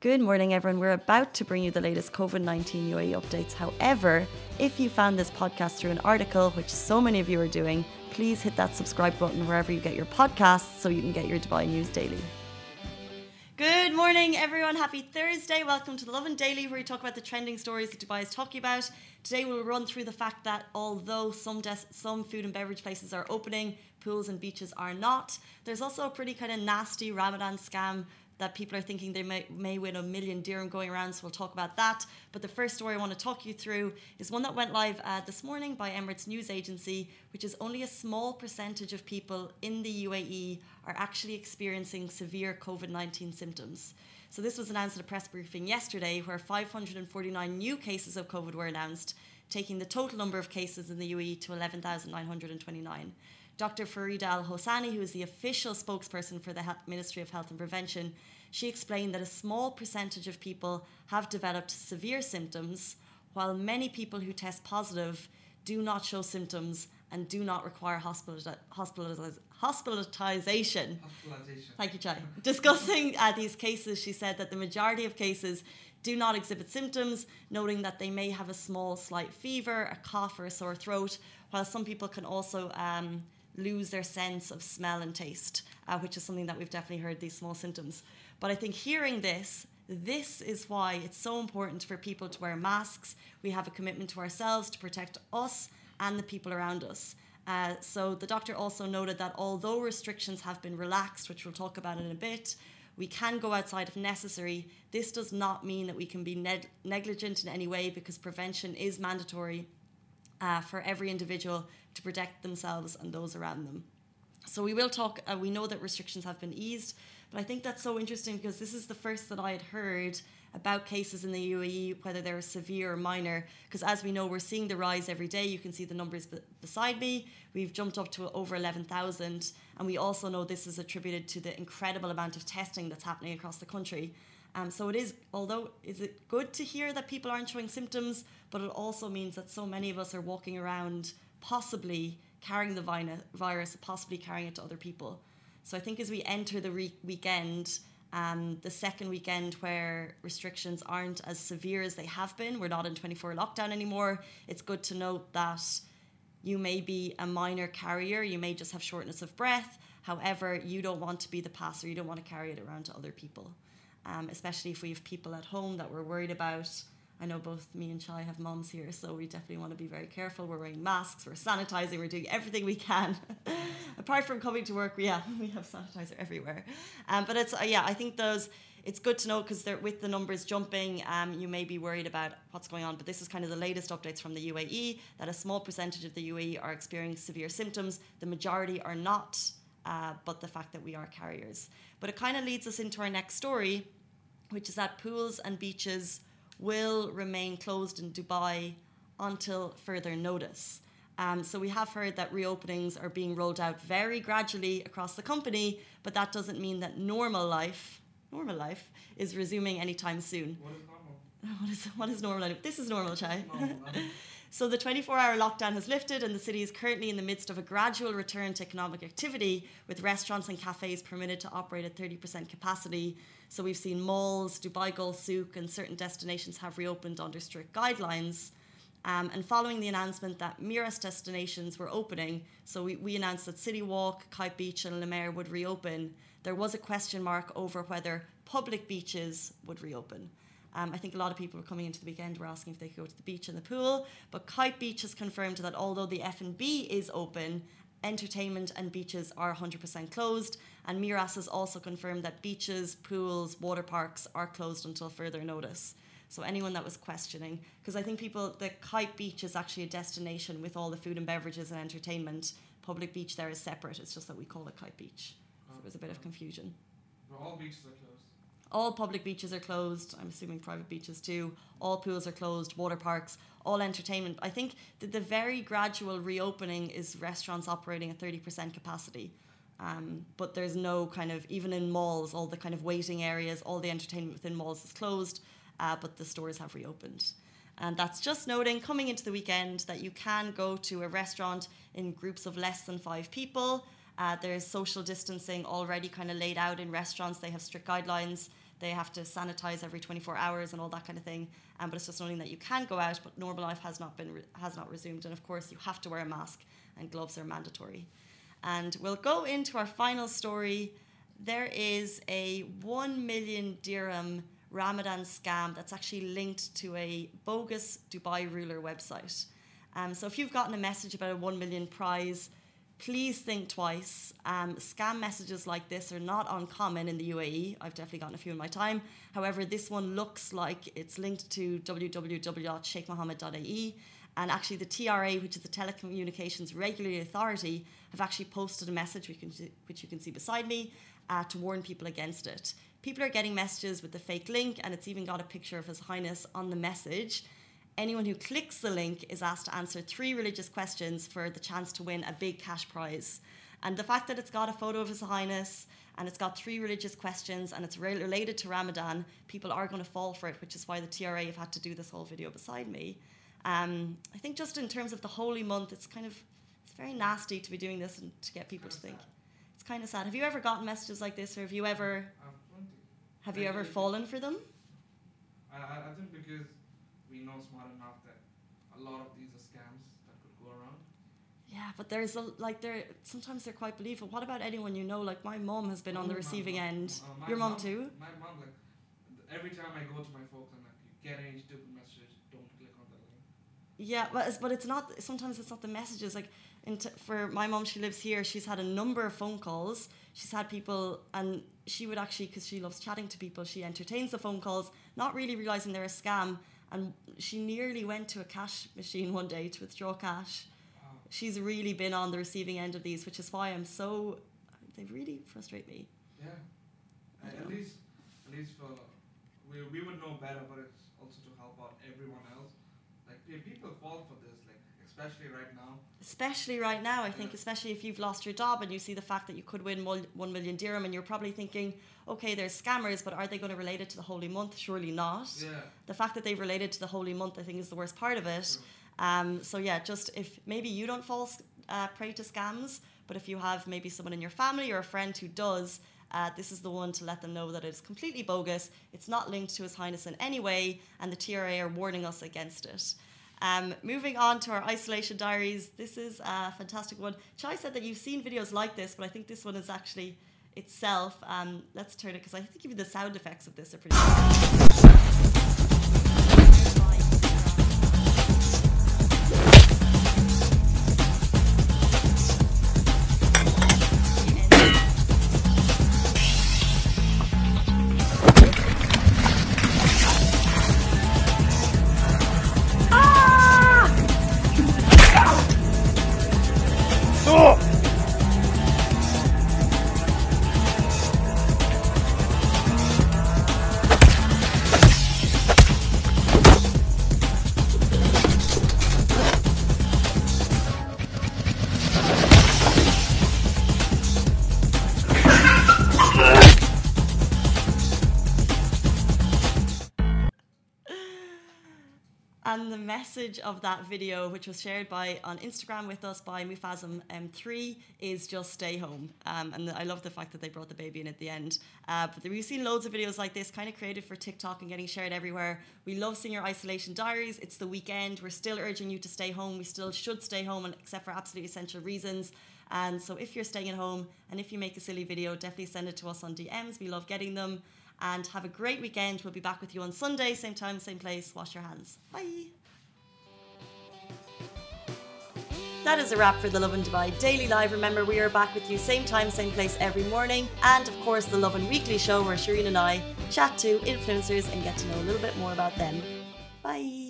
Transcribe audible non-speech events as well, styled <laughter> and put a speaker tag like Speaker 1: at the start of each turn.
Speaker 1: Good morning, everyone. We're about to bring you the latest COVID 19 UAE updates. However, if you found this podcast through an article, which so many of you are doing, please hit that subscribe button wherever you get your podcasts so you can get your Dubai news daily. Good morning, everyone. Happy Thursday. Welcome to the Lovin Daily, where we talk about the trending stories that Dubai is talking about. Today, we'll run through the fact that although some des- some food and beverage places are opening, pools and beaches are not. There's also a pretty kind of nasty Ramadan scam that people are thinking they may, may win a million dirham going around, so we'll talk about that. But the first story I want to talk you through is one that went live uh, this morning by Emirates News Agency, which is only a small percentage of people in the UAE are actually experiencing severe COVID 19 symptoms. So, this was announced at a press briefing yesterday, where 549 new cases of COVID were announced, taking the total number of cases in the UAE to 11,929. Dr. Farida Al Hosani, who is the official spokesperson for the Ministry of Health and Prevention, she explained that a small percentage of people have developed severe symptoms, while many people who test positive do not show symptoms and do not require hospital, hospitalization.
Speaker 2: Hospitalization.
Speaker 1: Thank you, Chai. <laughs> Discussing uh, these cases, she said that the majority of cases do not exhibit symptoms, noting that they may have a small, slight fever, a cough, or a sore throat, while some people can also um, lose their sense of smell and taste, uh, which is something that we've definitely heard these small symptoms. But I think hearing this, this is why it's so important for people to wear masks. We have a commitment to ourselves to protect us and the people around us. Uh, so the doctor also noted that although restrictions have been relaxed, which we'll talk about in a bit, we can go outside if necessary. This does not mean that we can be neg- negligent in any way because prevention is mandatory uh, for every individual to protect themselves and those around them. So we will talk, uh, we know that restrictions have been eased, but I think that's so interesting because this is the first that I had heard about cases in the UAE, whether they're severe or minor. Because as we know, we're seeing the rise every day. You can see the numbers b- beside me. We've jumped up to over 11,000. And we also know this is attributed to the incredible amount of testing that's happening across the country. Um, so it is, although, is it good to hear that people aren't showing symptoms, but it also means that so many of us are walking around possibly carrying the virus, possibly carrying it to other people. So I think as we enter the re- weekend, um, the second weekend where restrictions aren't as severe as they have been, we're not in 24 lockdown anymore. It's good to note that you may be a minor carrier, you may just have shortness of breath. However, you don't want to be the passer, you don't want to carry it around to other people, um, especially if we have people at home that we're worried about I know both me and Chai have moms here, so we definitely want to be very careful. We're wearing masks, we're sanitizing, we're doing everything we can. <laughs> Apart from coming to work, yeah, <laughs> we have sanitizer everywhere. Um, but it's uh, yeah, I think those it's good to know because with the numbers jumping, um, you may be worried about what's going on. But this is kind of the latest updates from the UAE that a small percentage of the UAE are experiencing severe symptoms. The majority are not, uh, but the fact that we are carriers. But it kind of leads us into our next story, which is that pools and beaches will remain closed in Dubai until further notice. Um, so we have heard that reopenings are being rolled out very gradually across the company, but that doesn't mean that normal life, normal life, is resuming anytime soon.
Speaker 2: What is normal? <laughs>
Speaker 1: What is, what is normal? This is normal, Chai. <laughs> so the 24-hour lockdown has lifted, and the city is currently in the midst of a gradual return to economic activity, with restaurants and cafes permitted to operate at 30% capacity so we've seen malls, Dubai Gold Souk, and certain destinations have reopened under strict guidelines. Um, and following the announcement that Meraas destinations were opening, so we, we announced that City Walk, Kite Beach, and La Mer would reopen, there was a question mark over whether public beaches would reopen. Um, I think a lot of people were coming into the weekend were asking if they could go to the beach and the pool, but Kite Beach has confirmed that although the F&B is open, entertainment and beaches are 100% closed. And Meraas has also confirmed that beaches, pools, water parks are closed until further notice. So anyone that was questioning, because I think people, the Kite Beach is actually a destination with all the food and beverages and entertainment. Public beach there is separate. It's just that we call it Kite Beach. So there was a bit of confusion.
Speaker 2: all beaches are closed.
Speaker 1: All public beaches are closed. I'm assuming private beaches too. All pools are closed, water parks, all entertainment. I think that the very gradual reopening is restaurants operating at 30% capacity. Um, but there's no kind of, even in malls, all the kind of waiting areas, all the entertainment within malls is closed, uh, but the stores have reopened. And that's just noting coming into the weekend that you can go to a restaurant in groups of less than five people. Uh, there's social distancing already kind of laid out in restaurants. They have strict guidelines. they have to sanitize every 24 hours and all that kind of thing. Um, but it's just knowing that you can go out, but normal life has not been re- has not resumed. And of course, you have to wear a mask, and gloves are mandatory. And we'll go into our final story. There is a one million dirham Ramadan scam that's actually linked to a bogus Dubai ruler website. Um, so if you've gotten a message about a one million prize, please think twice. Um, scam messages like this are not uncommon in the UAE. I've definitely gotten a few in my time. However, this one looks like it's linked to www.sheikhmohammed.ae. And actually, the TRA, which is the Telecommunications Regulatory Authority, have actually posted a message, which you can see beside me, uh, to warn people against it. People are getting messages with the fake link, and it's even got a picture of His Highness on the message. Anyone who clicks the link is asked to answer three religious questions for the chance to win a big cash prize. And the fact that it's got a photo of His Highness and it's got three religious questions and it's related to Ramadan, people are going to fall for it, which is why the TRA have had to do this whole video beside me. Um, I think just in terms of the holy month, it's kind of it's very nasty to be doing this and to get people to think. It's kind of sad. Have you ever gotten messages like this, or have you ever have you ever fallen for them?
Speaker 2: I, I think because we know smart enough that a lot of these are scams that could go around.
Speaker 1: Yeah, but there's a like there sometimes they're quite believable. What about anyone you know? Like my mom has been on the
Speaker 2: Oh,
Speaker 1: receiving
Speaker 2: mom.
Speaker 1: end.
Speaker 2: Uh,
Speaker 1: Your mom
Speaker 2: mom-
Speaker 1: too?
Speaker 2: My mom, like, every time I go to my folks, I'm like, you get any stupid message, don't click on that link.
Speaker 1: Yeah, but it's, but it's not. Sometimes it's not the messages. Like, in t- for my mom, she lives here. She's had a number of phone calls. She's had people, and she would actually, because she loves chatting to people, she entertains the phone calls, not really realizing they're a scam. And she nearly went to a cash machine one day to withdraw cash.
Speaker 2: Wow.
Speaker 1: She's really been on the receiving end of these, which is why I'm so. They really frustrate me.
Speaker 2: Yeah. At, at least, at least for we, we would know better, but it's also to help out everyone else. Like people fall for this, like especially right now.
Speaker 1: especially right now i think
Speaker 2: Yeah.
Speaker 1: especially if you've lost your job and you see the fact that you could win one, 1 million dirham and you're probably thinking okay there's scammers but are they going to relate it to the holy month surely not
Speaker 2: Yeah.
Speaker 1: the fact that they've related to the holy month i think is the worst part of it um, so yeah just if maybe you don't fall uh, prey to scams but if you have maybe someone in your family or a friend who does uh, this is the one to let them know that it's completely bogus it's not linked to his highness in any way and the tra are warning us against it um, moving on to our isolation diaries, this is a fantastic one. Chai said that you've seen videos like this, but I think this one is actually itself. Um, let's turn it because I think even the sound effects of this are pretty. And the message of that video, which was shared by on Instagram with us by Mufazam M3, is just stay home. Um, and I love the fact that they brought the baby in at the end. Uh, but we've seen loads of videos like this, kind of created for TikTok and getting shared everywhere. We love seeing your isolation diaries. It's the weekend. We're still urging you to stay home. We still should stay home, and- except for absolutely essential reasons. And so if you're staying at home and if you make a silly video, definitely send it to us on DMs. We love getting them. And have a great weekend. We'll be back with you on Sunday, same time, same place. Wash your hands. Bye. That is a wrap for the Lovin Dubai Daily Live. Remember, we are back with you same time, same place every morning. And of course, the Lovin Weekly show where Shireen and I chat to influencers and get to know a little bit more about them. Bye.